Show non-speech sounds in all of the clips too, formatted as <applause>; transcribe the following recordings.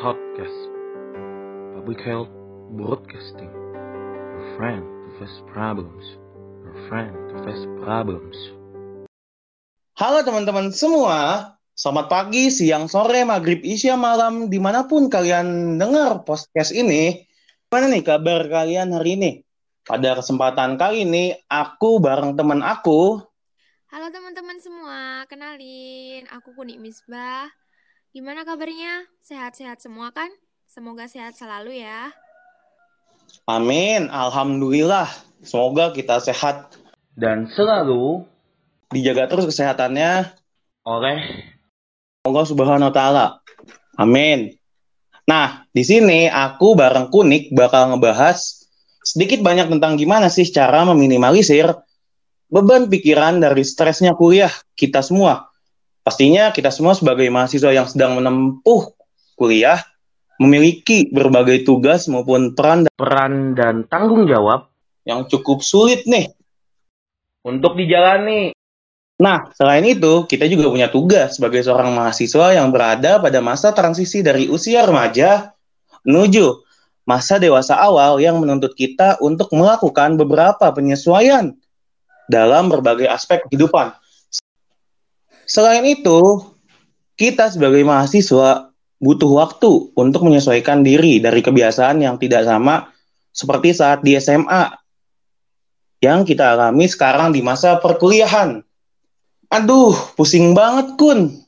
podcast. Public Health Broadcasting. Your friend to face problems. Your friend to face problems. Halo teman-teman semua, selamat pagi, siang, sore, maghrib, isya, malam, di mana pun kalian dengar podcast ini. Gimana nih kabar kalian hari ini? Pada kesempatan kali ini, aku bareng teman aku. Halo teman-teman semua, kenalin, aku Kunik Misbah. Gimana kabarnya? Sehat-sehat semua kan? Semoga sehat selalu ya. Amin, Alhamdulillah. Semoga kita sehat dan selalu dijaga terus kesehatannya oleh Allah Subhanahu taala. Amin. Nah, di sini aku bareng Kunik bakal ngebahas sedikit banyak tentang gimana sih cara meminimalisir beban pikiran dari stresnya kuliah kita semua. Pastinya kita semua sebagai mahasiswa yang sedang menempuh kuliah memiliki berbagai tugas maupun peran peran dan tanggung jawab yang cukup sulit nih untuk dijalani. Nah, selain itu, kita juga punya tugas sebagai seorang mahasiswa yang berada pada masa transisi dari usia remaja menuju masa dewasa awal yang menuntut kita untuk melakukan beberapa penyesuaian dalam berbagai aspek kehidupan. Selain itu, kita sebagai mahasiswa butuh waktu untuk menyesuaikan diri dari kebiasaan yang tidak sama seperti saat di SMA yang kita alami sekarang di masa perkuliahan. Aduh, pusing banget, Kun.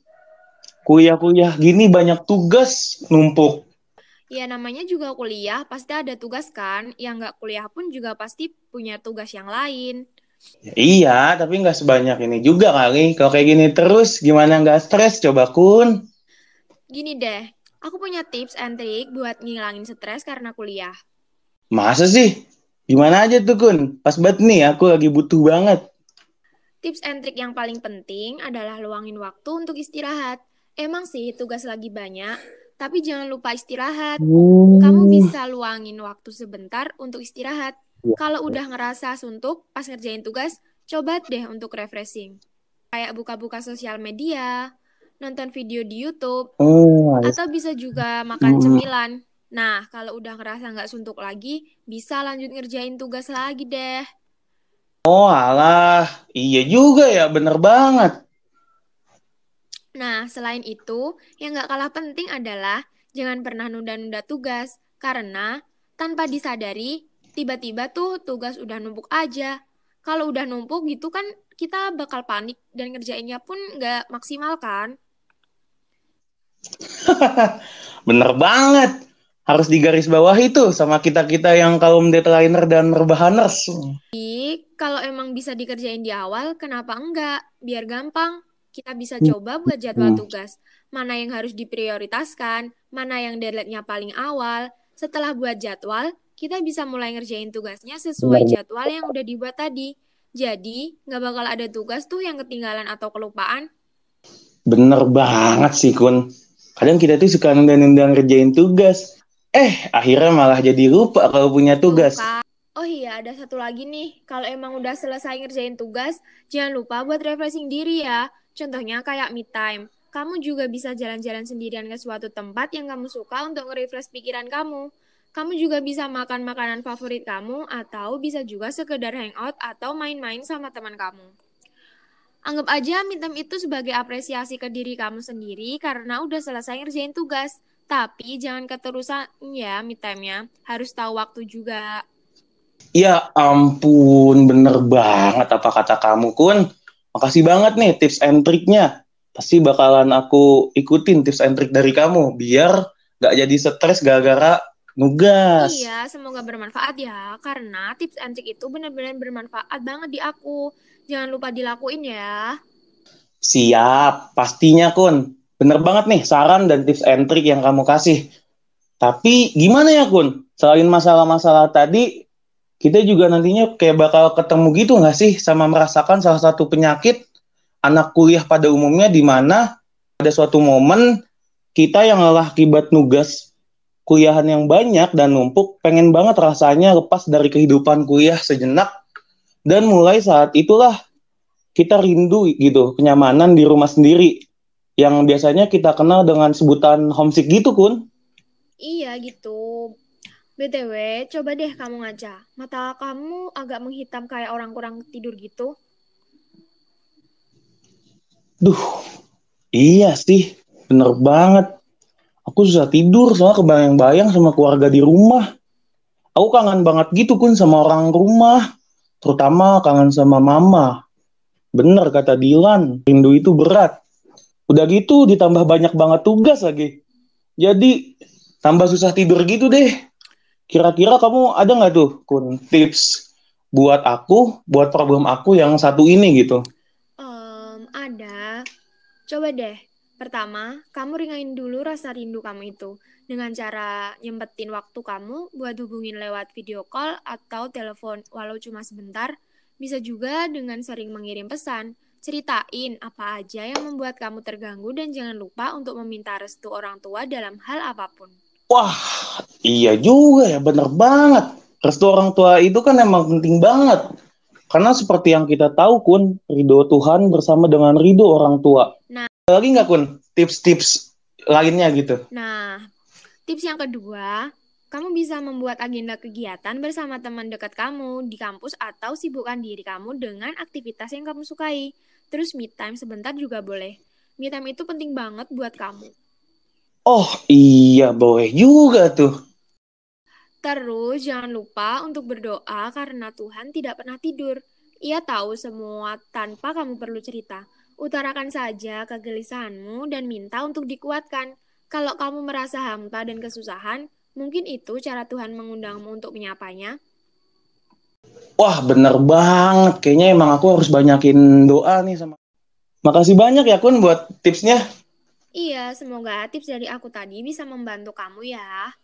Kuliah-kuliah gini banyak tugas numpuk. Ya namanya juga kuliah, pasti ada tugas kan. Yang nggak kuliah pun juga pasti punya tugas yang lain. Ya, iya, tapi nggak sebanyak ini juga kali. Kalau kayak gini terus, gimana nggak stres coba kun? Gini deh, aku punya tips and trick buat ngilangin stres karena kuliah. Masa sih? Gimana aja tuh kun? Pas banget nih, aku lagi butuh banget. Tips and trick yang paling penting adalah luangin waktu untuk istirahat. Emang sih tugas lagi banyak, tapi jangan lupa istirahat. Kamu bisa luangin waktu sebentar untuk istirahat. Kalau udah ngerasa suntuk pas ngerjain tugas, coba deh untuk refreshing. Kayak buka-buka sosial media, nonton video di YouTube, Oh, atau bisa juga makan cemilan. Nah, kalau udah ngerasa nggak suntuk lagi, bisa lanjut ngerjain tugas lagi deh. oh alah, iya juga ya, bener banget. Nah, selain itu, yang nggak kalah penting adalah jangan pernah nunda-nunda tugas, karena tanpa disadari, tiba-tiba tuh tugas udah numpuk aja. Kalau udah numpuk gitu kan, kita bakal panik dan ngerjainnya pun nggak maksimal kan? <laughs> Bener banget. Harus digaris bawah itu sama kita-kita yang kaum deadlineer dan rebahaners. Jadi, kalau emang bisa dikerjain di awal, kenapa enggak? Biar gampang. Kita bisa coba buat jadwal tugas. Mana yang harus diprioritaskan, mana yang deadline-nya paling awal. Setelah buat jadwal, kita bisa mulai ngerjain tugasnya sesuai jadwal yang udah dibuat tadi. Jadi, nggak bakal ada tugas tuh yang ketinggalan atau kelupaan. Bener banget sih, Kun. Kadang kita tuh suka nunda-nunda ngerjain tugas. Eh, akhirnya malah jadi lupa kalau punya tugas. Kak. Oh iya, ada satu lagi nih. Kalau emang udah selesai ngerjain tugas, jangan lupa buat refreshing diri ya. Contohnya kayak me time. Kamu juga bisa jalan-jalan sendirian ke suatu tempat yang kamu suka untuk nge-refresh pikiran kamu. Kamu juga bisa makan makanan favorit kamu atau bisa juga sekedar hangout atau main-main sama teman kamu. Anggap aja time itu sebagai apresiasi ke diri kamu sendiri karena udah selesai ngerjain tugas. Tapi jangan keterusan ya me time-nya. Harus tahu waktu juga. Ya ampun, bener banget apa kata kamu, Kun. Makasih banget nih tips and triknya. Pasti bakalan aku ikutin tips and trik dari kamu, biar gak jadi stres gara-gara nugas. Iya, semoga bermanfaat ya. Karena tips and trick itu benar-benar bermanfaat banget di aku. Jangan lupa dilakuin ya. Siap, pastinya Kun. Bener banget nih saran dan tips and trik yang kamu kasih. Tapi gimana ya Kun? Selain masalah-masalah tadi, kita juga nantinya kayak bakal ketemu gitu nggak sih sama merasakan salah satu penyakit anak kuliah pada umumnya di mana ada suatu momen kita yang lelah akibat nugas kuliahan yang banyak dan numpuk pengen banget rasanya lepas dari kehidupan kuliah sejenak dan mulai saat itulah kita rindu gitu kenyamanan di rumah sendiri yang biasanya kita kenal dengan sebutan homesick gitu kun Iya gitu. BTW, coba deh kamu ngaca. Mata kamu agak menghitam kayak orang kurang tidur gitu. Duh, iya sih, bener banget. Aku susah tidur soalnya kebayang-bayang sama keluarga di rumah. Aku kangen banget gitu kun sama orang rumah. Terutama kangen sama mama. Bener kata Dilan, rindu itu berat. Udah gitu ditambah banyak banget tugas lagi. Jadi tambah susah tidur gitu deh. Kira-kira kamu ada nggak tuh, Kun, tips buat aku, buat problem aku yang satu ini gitu? Um, ada. Coba deh. Pertama, kamu ringain dulu rasa rindu kamu itu dengan cara nyempetin waktu kamu buat hubungin lewat video call atau telepon walau cuma sebentar. Bisa juga dengan sering mengirim pesan. Ceritain apa aja yang membuat kamu terganggu dan jangan lupa untuk meminta restu orang tua dalam hal apa pun. Wah, iya juga ya, bener banget. Restu orang tua itu kan emang penting banget. Karena seperti yang kita tahu, Kun, ridho Tuhan bersama dengan ridho orang tua. Nah. Lagi nggak, Kun, tips-tips lainnya gitu? Nah, tips yang kedua, kamu bisa membuat agenda kegiatan bersama teman dekat kamu di kampus atau sibukkan diri kamu dengan aktivitas yang kamu sukai. Terus me time sebentar juga boleh. Me time itu penting banget buat kamu. Oh iya boleh juga tuh. Terus jangan lupa untuk berdoa karena Tuhan tidak pernah tidur. Ia tahu semua tanpa kamu perlu cerita. Utarakan saja kegelisahanmu dan minta untuk dikuatkan. Kalau kamu merasa hampa dan kesusahan, mungkin itu cara Tuhan mengundangmu untuk menyapanya. Wah bener banget, kayaknya emang aku harus banyakin doa nih sama. Makasih banyak ya Kun buat tipsnya. Iya, semoga tips dari aku tadi bisa membantu kamu ya.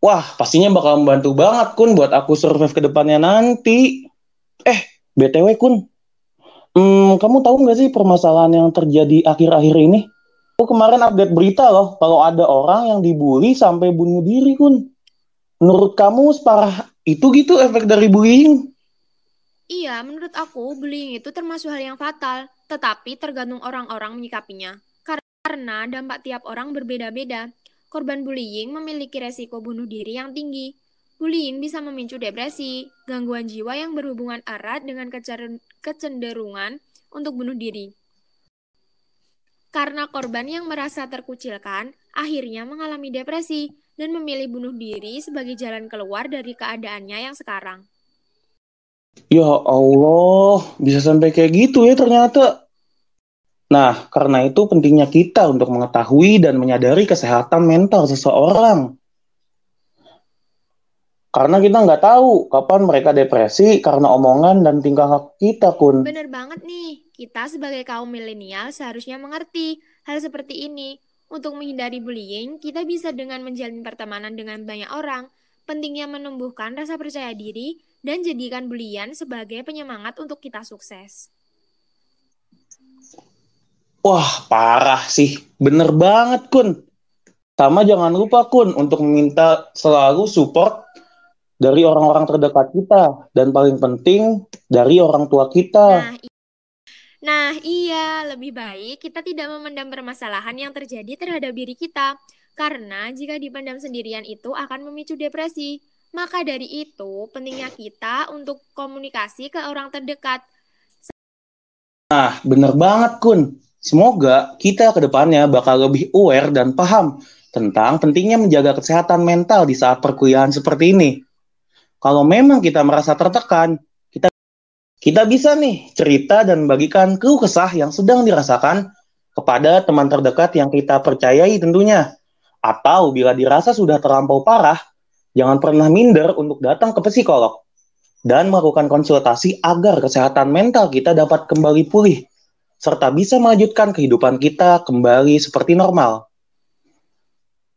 Wah, pastinya bakal membantu banget, Kun, buat aku survive ke depannya nanti. Eh, BTW, Kun. Hmm, kamu tahu nggak sih permasalahan yang terjadi akhir-akhir ini? Aku kemarin update berita loh, kalau ada orang yang dibully sampai bunuh diri, Kun. Menurut kamu separah itu gitu efek dari bullying? Iya, menurut aku bullying itu termasuk hal yang fatal, tetapi tergantung orang-orang menyikapinya. Karena dampak tiap orang berbeda-beda, korban bullying memiliki resiko bunuh diri yang tinggi. Bullying bisa memicu depresi, gangguan jiwa yang berhubungan erat dengan kecenderungan untuk bunuh diri. Karena korban yang merasa terkucilkan akhirnya mengalami depresi dan memilih bunuh diri sebagai jalan keluar dari keadaannya yang sekarang. Ya Allah, bisa sampai kayak gitu ya ternyata. Nah, karena itu pentingnya kita untuk mengetahui dan menyadari kesehatan mental seseorang. Karena kita nggak tahu kapan mereka depresi karena omongan dan tingkah kita, Kun. Bener banget nih, kita sebagai kaum milenial seharusnya mengerti hal seperti ini. Untuk menghindari bullying, kita bisa dengan menjalin pertemanan dengan banyak orang. Pentingnya menumbuhkan rasa percaya diri dan jadikan bulian sebagai penyemangat untuk kita sukses. Wah, parah sih. Bener banget, Kun. Sama jangan lupa, Kun, untuk meminta selalu support dari orang-orang terdekat kita. Dan paling penting, dari orang tua kita. Nah, nah, iya. Lebih baik kita tidak memendam permasalahan yang terjadi terhadap diri kita. Karena jika dipendam sendirian itu akan memicu depresi. Maka dari itu, pentingnya kita untuk komunikasi ke orang terdekat. Nah, bener banget, Kun. Semoga kita ke depannya bakal lebih aware dan paham tentang pentingnya menjaga kesehatan mental di saat perkuliahan seperti ini. Kalau memang kita merasa tertekan, kita kita bisa nih cerita dan bagikan keluh kesah yang sedang dirasakan kepada teman terdekat yang kita percayai tentunya. Atau bila dirasa sudah terlampau parah, jangan pernah minder untuk datang ke psikolog dan melakukan konsultasi agar kesehatan mental kita dapat kembali pulih serta bisa melanjutkan kehidupan kita kembali seperti normal.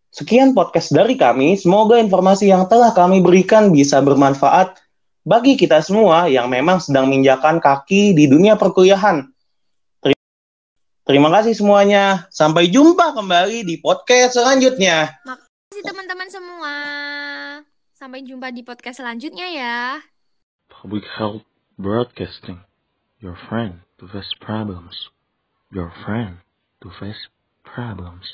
Sekian podcast dari kami, semoga informasi yang telah kami berikan bisa bermanfaat bagi kita semua yang memang sedang menginjakan kaki di dunia perkuliahan. Terima kasih semuanya. Sampai jumpa kembali di podcast selanjutnya. Makasih teman-teman semua. Sampai jumpa di podcast selanjutnya ya. Public Health Broadcasting. Your friend to face problems. Your friend to face problems.